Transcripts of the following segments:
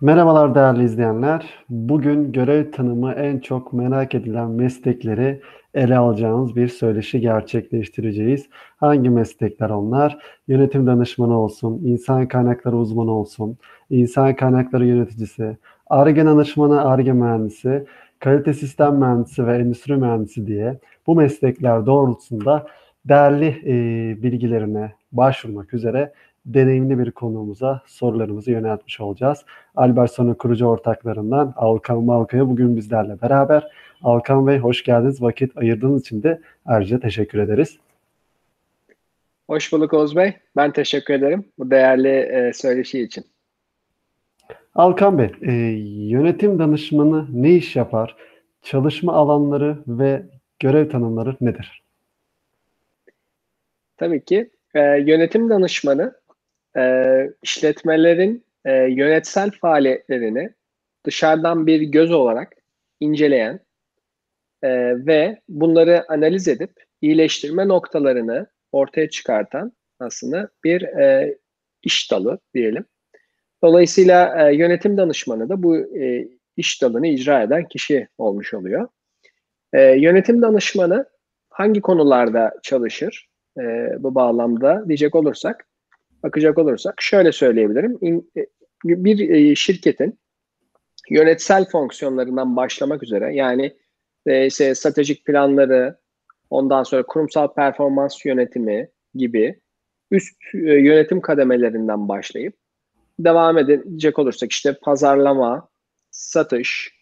Merhabalar değerli izleyenler. Bugün görev tanımı en çok merak edilen meslekleri ele alacağımız bir söyleşi gerçekleştireceğiz. Hangi meslekler onlar? Yönetim danışmanı olsun, insan kaynakları uzmanı olsun, insan kaynakları yöneticisi, ARGE danışmanı, ARGE mühendisi, kalite sistem mühendisi ve endüstri mühendisi diye bu meslekler doğrultusunda değerli e, bilgilerine başvurmak üzere deneyimli bir konuğumuza sorularımızı yöneltmiş olacağız. Albertson'un kurucu ortaklarından Alkan Malkaya bugün bizlerle beraber. Alkan Bey hoş geldiniz. Vakit ayırdığınız için de ayrıca teşekkür ederiz. Hoş bulduk Oğuz Bey. Ben teşekkür ederim bu değerli e, söyleşi için. Alkan Bey, e, yönetim danışmanı ne iş yapar? Çalışma alanları ve görev tanımları nedir? Tabii ki. E, yönetim danışmanı e, işletmelerin e, yönetsel faaliyetlerini dışarıdan bir göz olarak inceleyen e, ve bunları analiz edip iyileştirme noktalarını ortaya çıkartan aslında bir e, iş dalı diyelim. Dolayısıyla e, yönetim danışmanı da bu e, iş dalını icra eden kişi olmuş oluyor. E, yönetim danışmanı hangi konularda çalışır e, bu bağlamda diyecek olursak bakacak olursak şöyle söyleyebilirim. E, bir e, şirketin yönetsel fonksiyonlarından başlamak üzere yani e, işte stratejik planları, ondan sonra kurumsal performans yönetimi gibi üst yönetim kademelerinden başlayıp devam edecek olursak işte pazarlama, satış,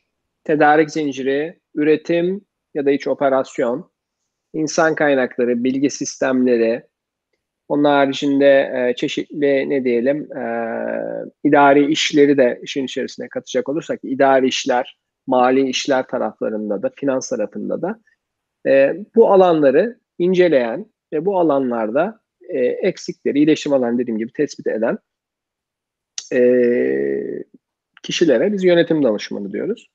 tedarik zinciri, üretim ya da iç operasyon, insan kaynakları, bilgi sistemleri, onun haricinde e, çeşitli ne diyelim e, idari işleri de işin içerisine katacak olursak idari işler, mali işler taraflarında da, finans tarafında da e, bu alanları inceleyen ve bu alanlarda e, eksikleri, iyileşim alanı dediğim gibi tespit eden e, kişilere biz yönetim danışmanı diyoruz.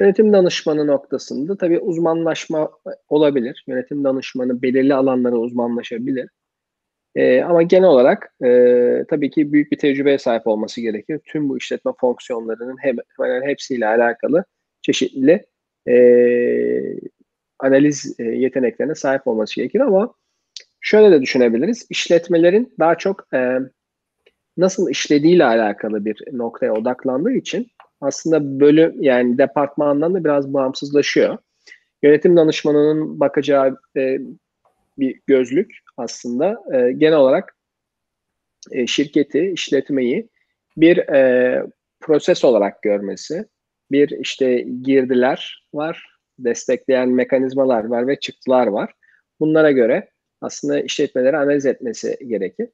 Yönetim danışmanı noktasında tabii uzmanlaşma olabilir. Yönetim danışmanı belirli alanlara uzmanlaşabilir. E, ama genel olarak e, tabii ki büyük bir tecrübeye sahip olması gerekir. Tüm bu işletme fonksiyonlarının hem, hemen hepsiyle alakalı çeşitli e, analiz e, yeteneklerine sahip olması gerekir ama şöyle de düşünebiliriz. İşletmelerin daha çok e, nasıl işlediğiyle alakalı bir noktaya odaklandığı için aslında bölüm yani departmandan da biraz bağımsızlaşıyor. Yönetim danışmanının bakacağı e, bir gözlük aslında e, genel olarak e, şirketi, işletmeyi bir e, proses olarak görmesi, bir işte girdiler var, destekleyen mekanizmalar var ve çıktılar var. Bunlara göre aslında işletmeleri analiz etmesi gerekir.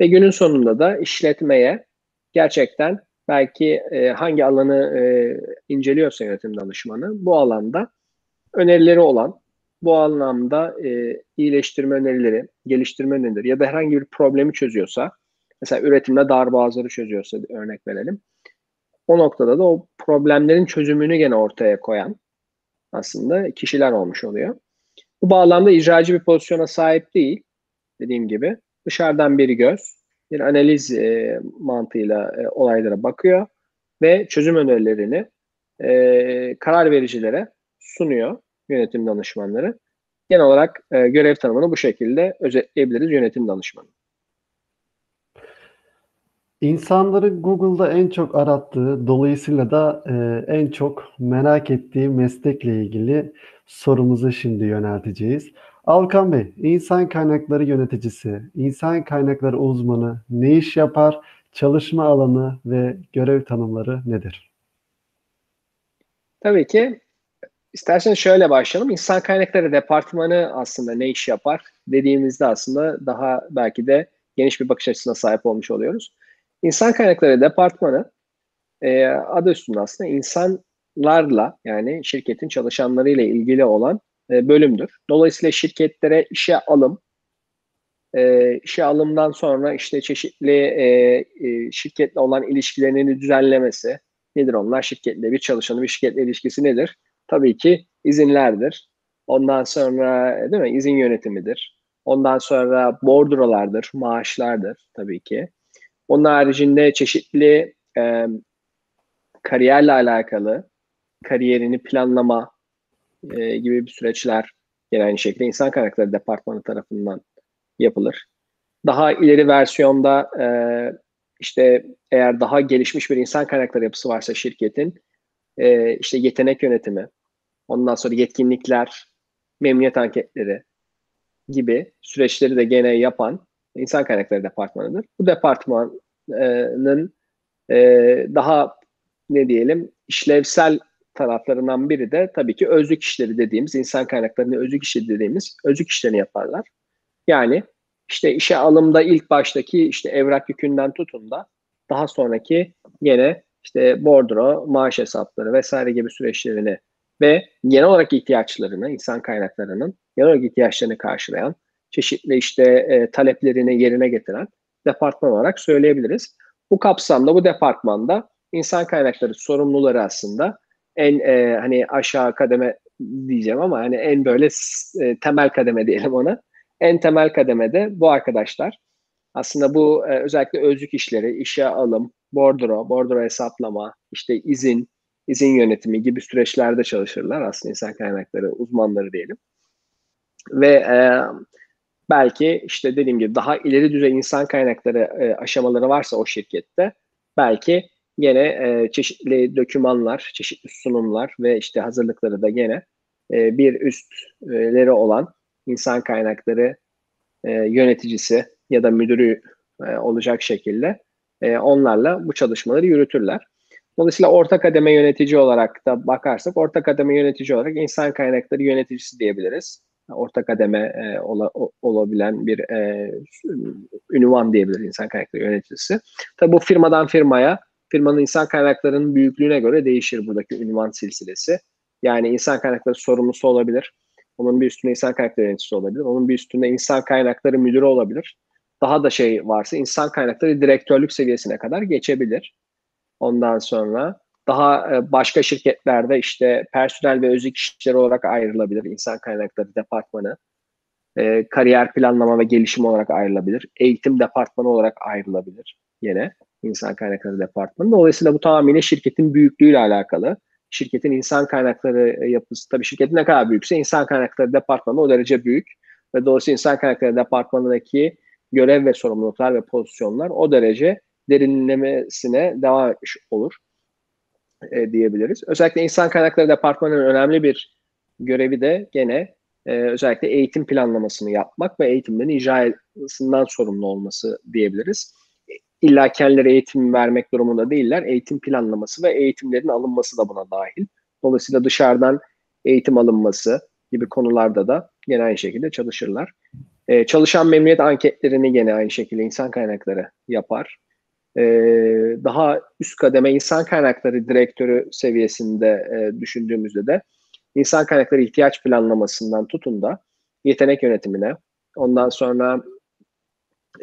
Ve günün sonunda da işletmeye gerçekten belki e, hangi alanı e, inceliyorsa yönetim danışmanı bu alanda önerileri olan bu anlamda e, iyileştirme önerileri, geliştirme önerileri ya da herhangi bir problemi çözüyorsa, mesela üretimde darbağızları çözüyorsa örnek verelim. O noktada da o problemlerin çözümünü gene ortaya koyan aslında kişiler olmuş oluyor. Bu bağlamda icracı bir pozisyona sahip değil. Dediğim gibi dışarıdan bir göz, bir analiz e, mantığıyla e, olaylara bakıyor ve çözüm önerilerini e, karar vericilere sunuyor yönetim danışmanları. Genel olarak e, görev tanımını bu şekilde özetleyebiliriz yönetim danışmanı. İnsanların Google'da en çok arattığı, dolayısıyla da e, en çok merak ettiği meslekle ilgili sorumuzu şimdi yönelteceğiz. Alkan Bey, insan kaynakları yöneticisi, insan kaynakları uzmanı ne iş yapar, çalışma alanı ve görev tanımları nedir? Tabii ki İsterseniz şöyle başlayalım. İnsan kaynakları departmanı aslında ne iş yapar dediğimizde aslında daha belki de geniş bir bakış açısına sahip olmuş oluyoruz. İnsan kaynakları departmanı e, adı üstünde aslında insanlarla yani şirketin çalışanlarıyla ilgili olan e, bölümdür. Dolayısıyla şirketlere işe alım, e, işe alımdan sonra işte çeşitli e, e, şirketle olan ilişkilerini düzenlemesi nedir onlar? Şirketle bir çalışanın bir şirketle ilişkisi nedir? Tabii ki izinlerdir. Ondan sonra değil mi izin yönetimidir. Ondan sonra bordrolardır, maaşlardır tabii ki. Onun haricinde çeşitli e, kariyerle alakalı kariyerini planlama e, gibi bir süreçler gene aynı şekilde insan kaynakları departmanı tarafından yapılır. Daha ileri versiyonda e, işte eğer daha gelişmiş bir insan kaynakları yapısı varsa şirketin e, işte yetenek yönetimi, ondan sonra yetkinlikler, memnuniyet anketleri gibi süreçleri de gene yapan insan kaynakları departmanıdır. Bu departmanın e, daha ne diyelim işlevsel taraflarından biri de tabii ki özlük işleri dediğimiz, insan kaynaklarını özlük işleri dediğimiz özlük işlerini yaparlar. Yani işte işe alımda ilk baştaki işte evrak yükünden tutun da daha sonraki yine işte bordro, maaş hesapları vesaire gibi süreçlerini ve genel olarak ihtiyaçlarını, insan kaynaklarının genel olarak ihtiyaçlarını karşılayan, çeşitli işte e, taleplerini yerine getiren departman olarak söyleyebiliriz. Bu kapsamda bu departmanda insan kaynakları sorumluları aslında en e, hani aşağı kademe diyeceğim ama hani en böyle e, temel kademe diyelim ona. En temel kademede bu arkadaşlar aslında bu e, özellikle özlük işleri, işe alım, bordro, bordro hesaplama, işte izin, izin yönetimi gibi süreçlerde çalışırlar aslında insan kaynakları uzmanları diyelim. Ve e, belki işte dediğim gibi daha ileri düzey insan kaynakları e, aşamaları varsa o şirkette belki gene e, çeşitli dokümanlar, çeşitli sunumlar ve işte hazırlıkları da gene e, bir üstleri olan insan kaynakları e, yöneticisi ya da müdürü e, olacak şekilde e, onlarla bu çalışmaları yürütürler. Dolayısıyla orta kademe yönetici olarak da bakarsak orta kademe yönetici olarak insan kaynakları yöneticisi diyebiliriz. Orta kademe e, ola, olabilen bir e, ünvan diyebiliriz insan kaynakları yöneticisi. Tabi bu firmadan firmaya firmanın insan kaynaklarının büyüklüğüne göre değişir buradaki ünvan silsilesi. Yani insan kaynakları sorumlusu olabilir. Onun bir üstünde insan kaynakları yöneticisi olabilir. Onun bir üstünde insan kaynakları müdürü olabilir. Daha da şey varsa insan kaynakları direktörlük seviyesine kadar geçebilir. Ondan sonra daha e, başka şirketlerde işte personel ve özlük işleri olarak ayrılabilir. İnsan kaynakları departmanı. E, kariyer planlama ve gelişim olarak ayrılabilir. Eğitim departmanı olarak ayrılabilir yine insan kaynakları departmanı. Dolayısıyla bu tamamıyla şirketin büyüklüğüyle alakalı. Şirketin insan kaynakları yapısı, tabii şirketin ne kadar büyükse insan kaynakları departmanı o derece büyük. Ve dolayısıyla insan kaynakları departmanındaki görev ve sorumluluklar ve pozisyonlar o derece derinlemesine devam etmiş olur e, diyebiliriz. Özellikle insan kaynakları departmanının önemli bir görevi de gene e, özellikle eğitim planlamasını yapmak ve eğitimlerin icrasından sorumlu olması diyebiliriz illa kendileri eğitim vermek durumunda değiller. Eğitim planlaması ve eğitimlerin alınması da buna dahil. Dolayısıyla dışarıdan eğitim alınması gibi konularda da yine aynı şekilde çalışırlar. Ee, çalışan memnuniyet anketlerini yine aynı şekilde insan kaynakları yapar. Ee, daha üst kademe insan kaynakları direktörü seviyesinde e, düşündüğümüzde de insan kaynakları ihtiyaç planlamasından tutun da yetenek yönetimine, ondan sonra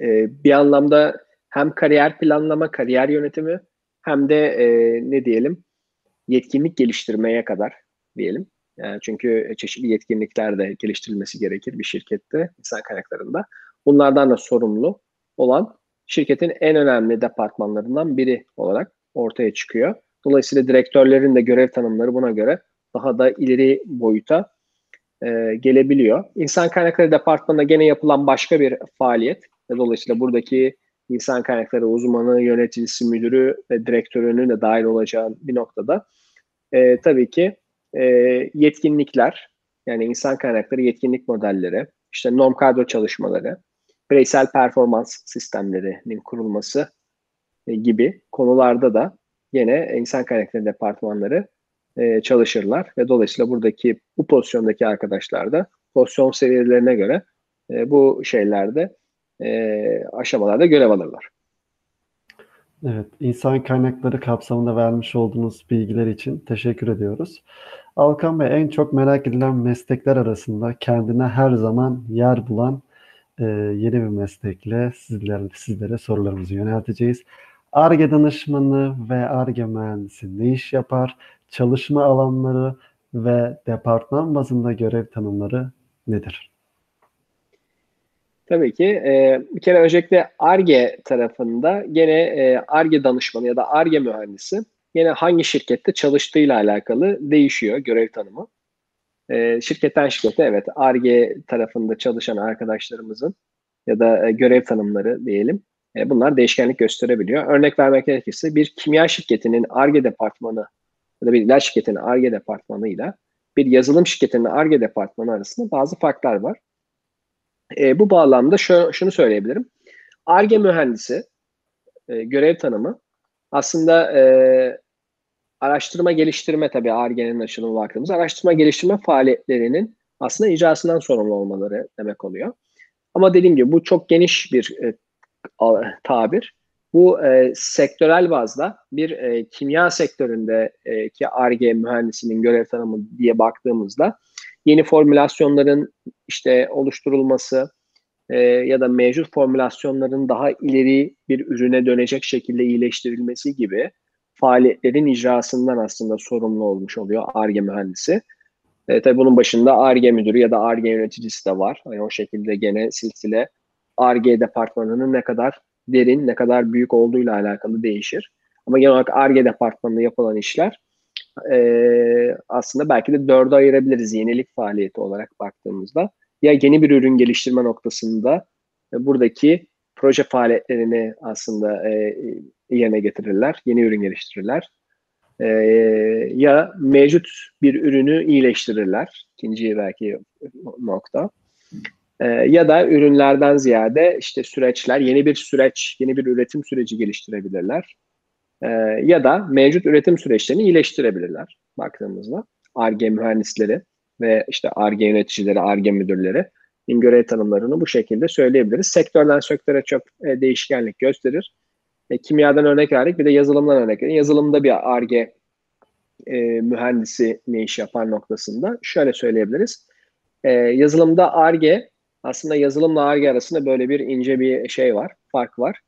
e, bir anlamda hem kariyer planlama, kariyer yönetimi hem de e, ne diyelim yetkinlik geliştirmeye kadar diyelim. Yani çünkü çeşitli yetkinlikler de geliştirilmesi gerekir bir şirkette, insan kaynaklarında. Bunlardan da sorumlu olan şirketin en önemli departmanlarından biri olarak ortaya çıkıyor. Dolayısıyla direktörlerin de görev tanımları buna göre daha da ileri boyuta e, gelebiliyor. İnsan kaynakları departmanında gene yapılan başka bir faaliyet. Dolayısıyla buradaki insan kaynakları uzmanı, yöneticisi, müdürü ve direktörünün de dahil olacağı bir noktada e, tabii ki e, yetkinlikler, yani insan kaynakları yetkinlik modelleri, işte norm kadro çalışmaları, bireysel performans sistemlerinin kurulması e, gibi konularda da yine insan kaynakları departmanları e, çalışırlar ve dolayısıyla buradaki bu pozisyondaki arkadaşlar da pozisyon seviyelerine göre e, bu şeylerde e, aşamalarda görev alırlar. Evet, insan kaynakları kapsamında vermiş olduğunuz bilgiler için teşekkür ediyoruz. Alkan Bey en çok merak edilen meslekler arasında kendine her zaman yer bulan e, yeni bir meslekle sizlere, sizlere sorularımızı yönelteceğiz. ARGE danışmanı ve ARGE mühendisi ne iş yapar? Çalışma alanları ve departman bazında görev tanımları nedir? Tabii ki. E, bir kere öncelikle ARGE tarafında gene ARGE danışmanı ya da ARGE mühendisi yine hangi şirkette çalıştığıyla alakalı değişiyor görev tanımı. E, şirketten şirkete evet ARGE tarafında çalışan arkadaşlarımızın ya da e, görev tanımları diyelim. E, bunlar değişkenlik gösterebiliyor. Örnek vermek gerekirse bir kimya şirketinin ARGE departmanı ya da bir ilaç şirketinin ARGE departmanıyla bir yazılım şirketinin ARGE departmanı arasında bazı farklar var. E, bu bağlamda şu, şunu söyleyebilirim. ARGE mühendisi e, görev tanımı aslında e, araştırma geliştirme tabii ARGE'nin açılımı baktığımız araştırma geliştirme faaliyetlerinin aslında icrasından sorumlu olmaları demek oluyor. Ama dediğim gibi bu çok geniş bir e, tabir. Bu e, sektörel bazda bir e, kimya sektöründeki ARGE mühendisinin görev tanımı diye baktığımızda yeni formülasyonların işte oluşturulması e, ya da mevcut formülasyonların daha ileri bir ürüne dönecek şekilde iyileştirilmesi gibi faaliyetlerin icrasından aslında sorumlu olmuş oluyor ARGE mühendisi. E, tabii bunun başında ARGE müdürü ya da ARGE yöneticisi de var. Yani o şekilde gene silsile ARGE departmanının ne kadar derin, ne kadar büyük olduğuyla alakalı değişir. Ama genel olarak ARGE departmanında yapılan işler e, aslında belki de dörde ayırabiliriz yenilik faaliyeti olarak baktığımızda. Ya yeni bir ürün geliştirme noktasında e, buradaki proje faaliyetlerini aslında e, yerine getirirler, yeni ürün geliştirirler. E, ya mevcut bir ürünü iyileştirirler. İkinci belki nokta. E, ya da ürünlerden ziyade işte süreçler, yeni bir süreç, yeni bir üretim süreci geliştirebilirler. E, ya da mevcut üretim süreçlerini iyileştirebilirler baktığımızda. ARGE mühendisleri ve işte ARGE yöneticileri, ARGE müdürleri görev tanımlarını bu şekilde söyleyebiliriz. Sektörden sektöre çok e, değişkenlik gösterir. E, kimyadan örnek verdik bir de yazılımdan örnek verdik. Yazılımda bir ARGE e, mühendisi ne iş yapar noktasında şöyle söyleyebiliriz. E, yazılımda ARGE aslında yazılımla ARGE arasında böyle bir ince bir şey var, fark var.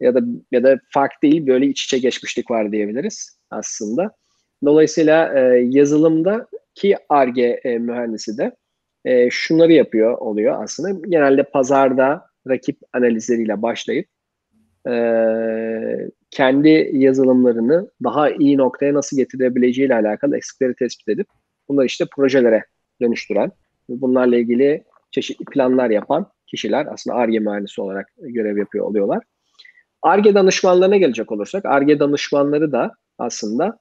Ya da ya da fark değil böyle iç içe geçmişlik var diyebiliriz aslında. Dolayısıyla e, yazılımdaki ARGE e, mühendisi de e, şunları yapıyor oluyor aslında. Genelde pazarda rakip analizleriyle başlayıp e, kendi yazılımlarını daha iyi noktaya nasıl getirebileceğiyle alakalı eksikleri tespit edip bunları işte projelere dönüştüren, bunlarla ilgili çeşitli planlar yapan kişiler aslında ARGE mühendisi olarak görev yapıyor oluyorlar. ARGE danışmanlarına gelecek olursak, ARGE danışmanları da aslında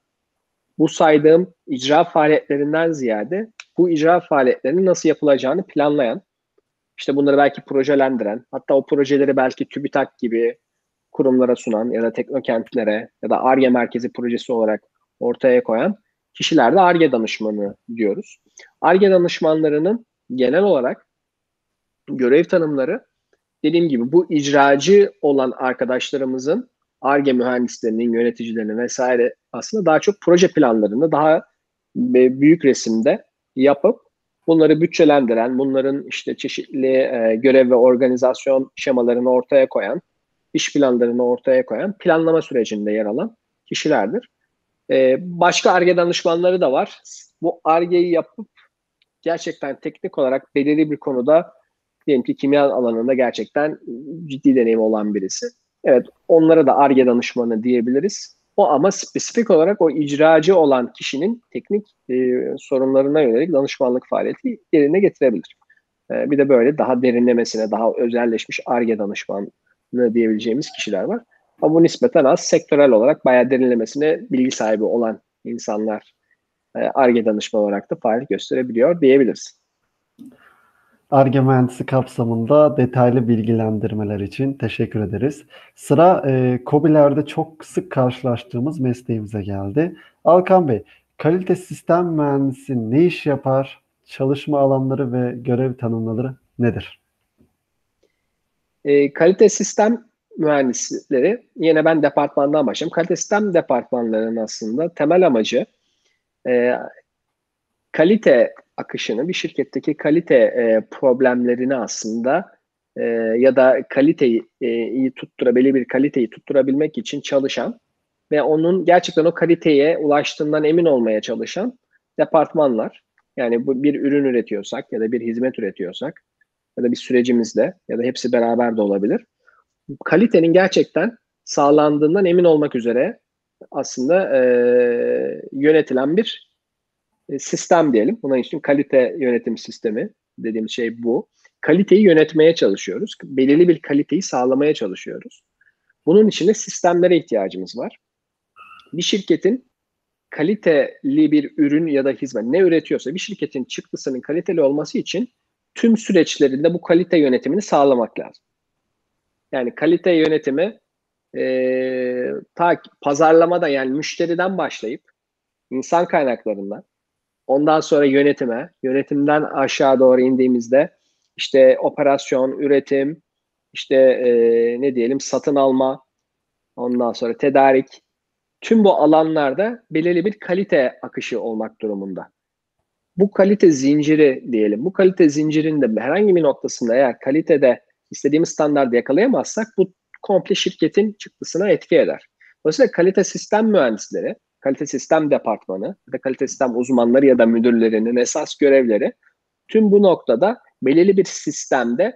bu saydığım icra faaliyetlerinden ziyade bu icra faaliyetlerinin nasıl yapılacağını planlayan, işte bunları belki projelendiren, hatta o projeleri belki TÜBİTAK gibi kurumlara sunan ya da teknokentlere ya da ARGE merkezi projesi olarak ortaya koyan kişiler de ARGE danışmanı diyoruz. ARGE danışmanlarının genel olarak görev tanımları dediğim gibi bu icracı olan arkadaşlarımızın ARGE mühendislerinin, yöneticilerinin vesaire aslında daha çok proje planlarını daha büyük resimde yapıp bunları bütçelendiren, bunların işte çeşitli e, görev ve organizasyon şemalarını ortaya koyan, iş planlarını ortaya koyan, planlama sürecinde yer alan kişilerdir. E, başka ARGE danışmanları da var. Bu ARGE'yi yapıp gerçekten teknik olarak belirli bir konuda diyelim ki kimya alanında gerçekten ciddi deneyim olan birisi. Evet onlara da ARGE danışmanı diyebiliriz. O ama spesifik olarak o icracı olan kişinin teknik e, sorunlarına yönelik danışmanlık faaliyeti yerine getirebilir. E, bir de böyle daha derinlemesine, daha özelleşmiş ARGE danışmanı diyebileceğimiz kişiler var. Ama bu nispeten az sektörel olarak bayağı derinlemesine bilgi sahibi olan insanlar ARGE danışman olarak da faaliyet gösterebiliyor diyebiliriz. ARGE mühendisi kapsamında detaylı bilgilendirmeler için teşekkür ederiz. Sıra e, COBİ'lerde çok sık karşılaştığımız mesleğimize geldi. Alkan Bey, kalite sistem mühendisi ne iş yapar? Çalışma alanları ve görev tanımları nedir? E, kalite sistem mühendisleri, yine ben departmandan başlayayım. Kalite sistem departmanlarının aslında temel amacı e, kalite akışını, bir şirketteki kalite e, problemlerini aslında e, ya da kaliteyi e, iyi tutturabilme bir kaliteyi tutturabilmek için çalışan ve onun gerçekten o kaliteye ulaştığından emin olmaya çalışan departmanlar. Yani bu bir ürün üretiyorsak ya da bir hizmet üretiyorsak ya da bir sürecimizde ya da hepsi beraber de olabilir. Kalitenin gerçekten sağlandığından emin olmak üzere aslında e, yönetilen bir sistem diyelim. Buna için kalite yönetim sistemi dediğimiz şey bu. Kaliteyi yönetmeye çalışıyoruz. Belirli bir kaliteyi sağlamaya çalışıyoruz. Bunun için de sistemlere ihtiyacımız var. Bir şirketin kaliteli bir ürün ya da hizmet ne üretiyorsa bir şirketin çıktısının kaliteli olması için tüm süreçlerinde bu kalite yönetimini sağlamak lazım. Yani kalite yönetimi e, ta pazarlamada yani müşteriden başlayıp insan kaynaklarından ondan sonra yönetime, yönetimden aşağı doğru indiğimizde işte operasyon, üretim, işte e, ne diyelim satın alma, ondan sonra tedarik, tüm bu alanlarda belirli bir kalite akışı olmak durumunda. Bu kalite zinciri diyelim. Bu kalite zincirinde herhangi bir noktasında eğer kalitede istediğimiz standartı yakalayamazsak bu komple şirketin çıktısına etki eder. Dolayısıyla kalite sistem mühendisleri, kalite sistem departmanı ya da kalite sistem uzmanları ya da müdürlerinin esas görevleri tüm bu noktada belirli bir sistemde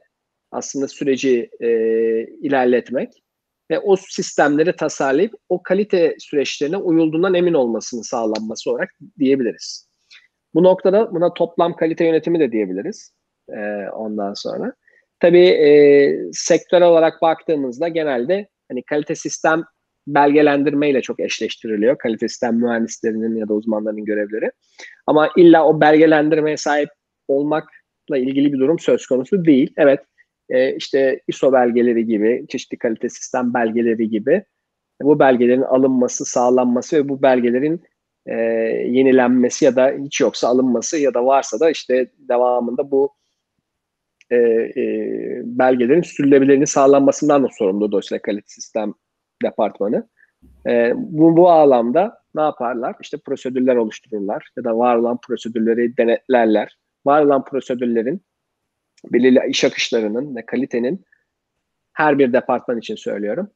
aslında süreci e, ilerletmek ve o sistemleri tasarlayıp o kalite süreçlerine uyulduğundan emin olmasını sağlanması olarak diyebiliriz. Bu noktada buna toplam kalite yönetimi de diyebiliriz e, ondan sonra. Tabii e, sektör olarak baktığımızda genelde hani kalite sistem belgelendirme ile çok eşleştiriliyor. Kalite sistem mühendislerinin ya da uzmanlarının görevleri. Ama illa o belgelendirmeye sahip olmakla ilgili bir durum söz konusu değil. Evet e, işte ISO belgeleri gibi, çeşitli kalite sistem belgeleri gibi bu belgelerin alınması, sağlanması ve bu belgelerin e, yenilenmesi ya da hiç yoksa alınması ya da varsa da işte devamında bu e, e, belgelerin sürülebilirliğini sağlanmasından da sorumlu dolayısıyla kalite sistem departmanı. E, bu, bu alanda ne yaparlar? İşte prosedürler oluştururlar ya da var olan prosedürleri denetlerler. Var olan prosedürlerin belirli iş akışlarının ve kalitenin her bir departman için söylüyorum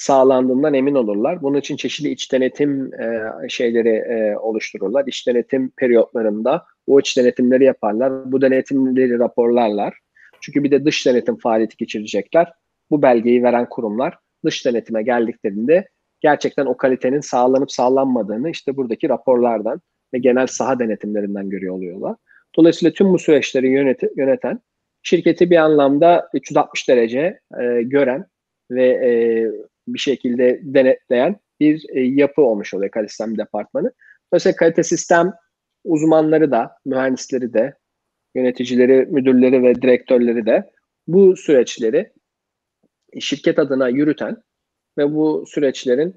sağlandığından emin olurlar. Bunun için çeşitli iç denetim e, şeyleri e, oluştururlar. İç denetim periyotlarında o iç denetimleri yaparlar. Bu denetimleri raporlarlar. Çünkü bir de dış denetim faaliyeti geçirecekler. Bu belgeyi veren kurumlar dış denetime geldiklerinde gerçekten o kalitenin sağlanıp sağlanmadığını işte buradaki raporlardan ve genel saha denetimlerinden görüyor oluyorlar. Dolayısıyla tüm bu süreçleri yönet yöneten, şirketi bir anlamda 360 derece e, gören ve e, bir şekilde denetleyen bir e, yapı olmuş oluyor kalite sistem departmanı. Dolayısıyla kalite sistem uzmanları da, mühendisleri de, yöneticileri, müdürleri ve direktörleri de bu süreçleri şirket adına yürüten ve bu süreçlerin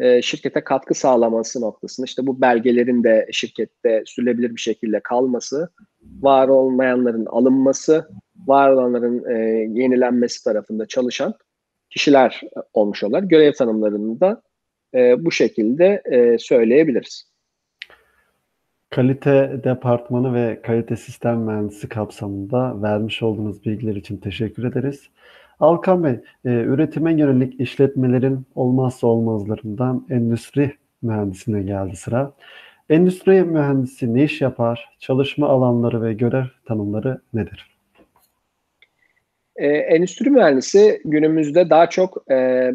e, şirkete katkı sağlaması noktasında işte bu belgelerin de şirkette sürülebilir bir şekilde kalması, var olmayanların alınması, var olanların e, yenilenmesi tarafında çalışan kişiler olmuş olurlar. Görev tanımlarını da e, bu şekilde e, söyleyebiliriz. Kalite departmanı ve kalite sistem mühendisi kapsamında vermiş olduğunuz bilgiler için teşekkür ederiz. Alkan Bey, e, üretime yönelik işletmelerin olmazsa olmazlarından endüstri mühendisine geldi sıra. Endüstri mühendisi ne iş yapar? Çalışma alanları ve görev tanımları nedir? E, endüstri mühendisi günümüzde daha çok e,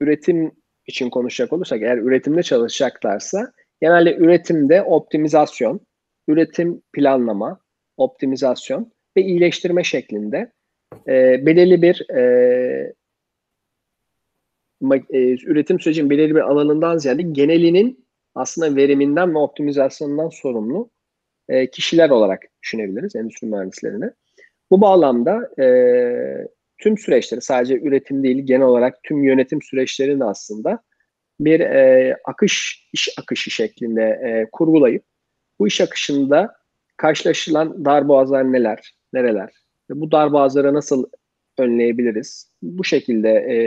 üretim için konuşacak olursak eğer üretimde çalışacaklarsa genelde üretimde optimizasyon, üretim planlama, optimizasyon ve iyileştirme şeklinde e, belirli bir e, e, üretim sürecinin belirli bir alanından ziyade genelinin aslında veriminden ve optimizasyonundan sorumlu e, kişiler olarak düşünebiliriz endüstri mühendislerini. Bu bağlamda e, tüm süreçleri sadece üretim değil genel olarak tüm yönetim süreçlerini aslında bir e, akış, iş akışı şeklinde e, kurgulayıp bu iş akışında karşılaşılan darboğazlar neler, nereler bu darboğazları nasıl önleyebiliriz? Bu şekilde e,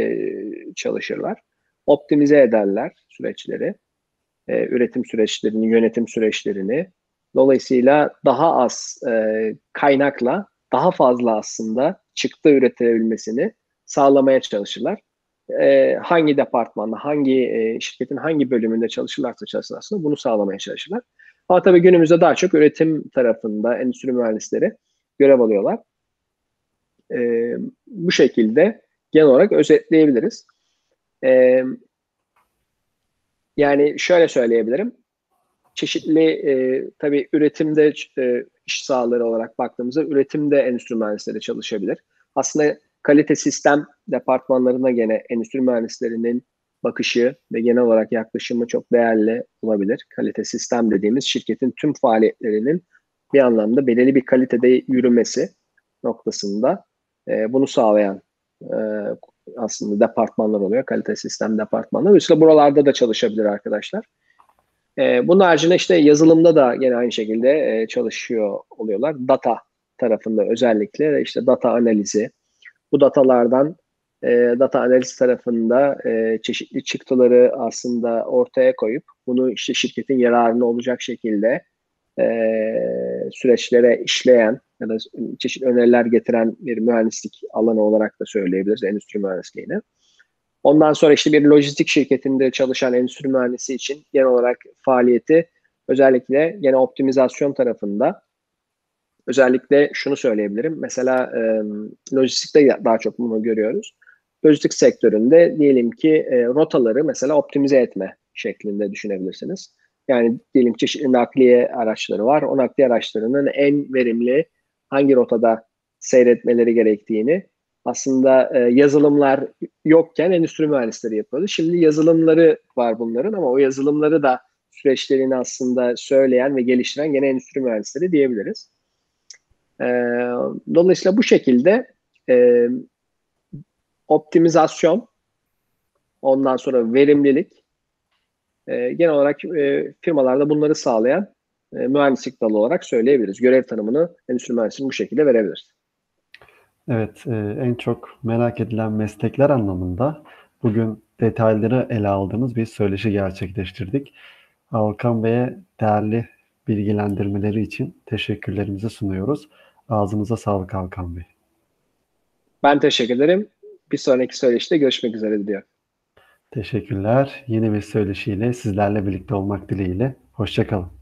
çalışırlar. Optimize ederler süreçleri, e, üretim süreçlerini, yönetim süreçlerini. Dolayısıyla daha az e, kaynakla daha fazla aslında çıktı üretilebilmesini sağlamaya çalışırlar. E, hangi departmanda, hangi e, şirketin hangi bölümünde çalışırlarsa çalışsın aslında bunu sağlamaya çalışırlar. Ama tabii günümüzde daha çok üretim tarafında endüstri mühendisleri görev alıyorlar. E, bu şekilde genel olarak özetleyebiliriz. E, Yani şöyle söyleyebilirim. Çeşitli e, tabii üretimde e, iş sahaları olarak baktığımızda üretimde endüstri mühendisleri çalışabilir. Aslında kalite sistem departmanlarına gene endüstri mühendislerinin bakışı ve genel olarak yaklaşımı çok değerli olabilir. Kalite sistem dediğimiz şirketin tüm faaliyetlerinin bir anlamda belirli bir kalitede yürümesi noktasında e, bunu sağlayan e, aslında departmanlar oluyor. Kalite sistem departmanları. Dolayısıyla buralarda da çalışabilir arkadaşlar. E, bunun haricinde işte yazılımda da yine aynı şekilde e, çalışıyor oluyorlar. Data tarafında özellikle işte data analizi. Bu datalardan e, data analiz tarafında e, çeşitli çıktıları aslında ortaya koyup bunu işte şirketin yararına olacak şekilde e, süreçlere işleyen ya da çeşitli öneriler getiren bir mühendislik alanı olarak da söyleyebiliriz endüstri mühendisliğini. Ondan sonra işte bir lojistik şirketinde çalışan endüstri mühendisi için genel olarak faaliyeti özellikle gene optimizasyon tarafında özellikle şunu söyleyebilirim. Mesela e, lojistikte daha çok bunu görüyoruz. Lojistik sektöründe diyelim ki e, rotaları mesela optimize etme şeklinde düşünebilirsiniz. Yani diyelim çeşitli nakliye araçları var. O nakliye araçlarının en verimli hangi rotada seyretmeleri gerektiğini aslında e, yazılımlar yokken endüstri mühendisleri yapıyordu. Şimdi yazılımları var bunların ama o yazılımları da süreçlerini aslında söyleyen ve geliştiren gene endüstri mühendisleri diyebiliriz. E, dolayısıyla bu şekilde e, optimizasyon, ondan sonra verimlilik, e, genel olarak e, firmalarda bunları sağlayan e, mühendislik dalı olarak söyleyebiliriz. Görev tanımını endüstri mühendisliğinin bu şekilde verebiliriz. Evet, e, en çok merak edilen meslekler anlamında bugün detayları ele aldığımız bir söyleşi gerçekleştirdik. Alkan Bey'e değerli bilgilendirmeleri için teşekkürlerimizi sunuyoruz. Ağzınıza sağlık Alkan Bey. Ben teşekkür ederim. Bir sonraki söyleşide görüşmek üzere diliyorum. Teşekkürler. Yeni bir söyleşiyle sizlerle birlikte olmak dileğiyle. Hoşçakalın.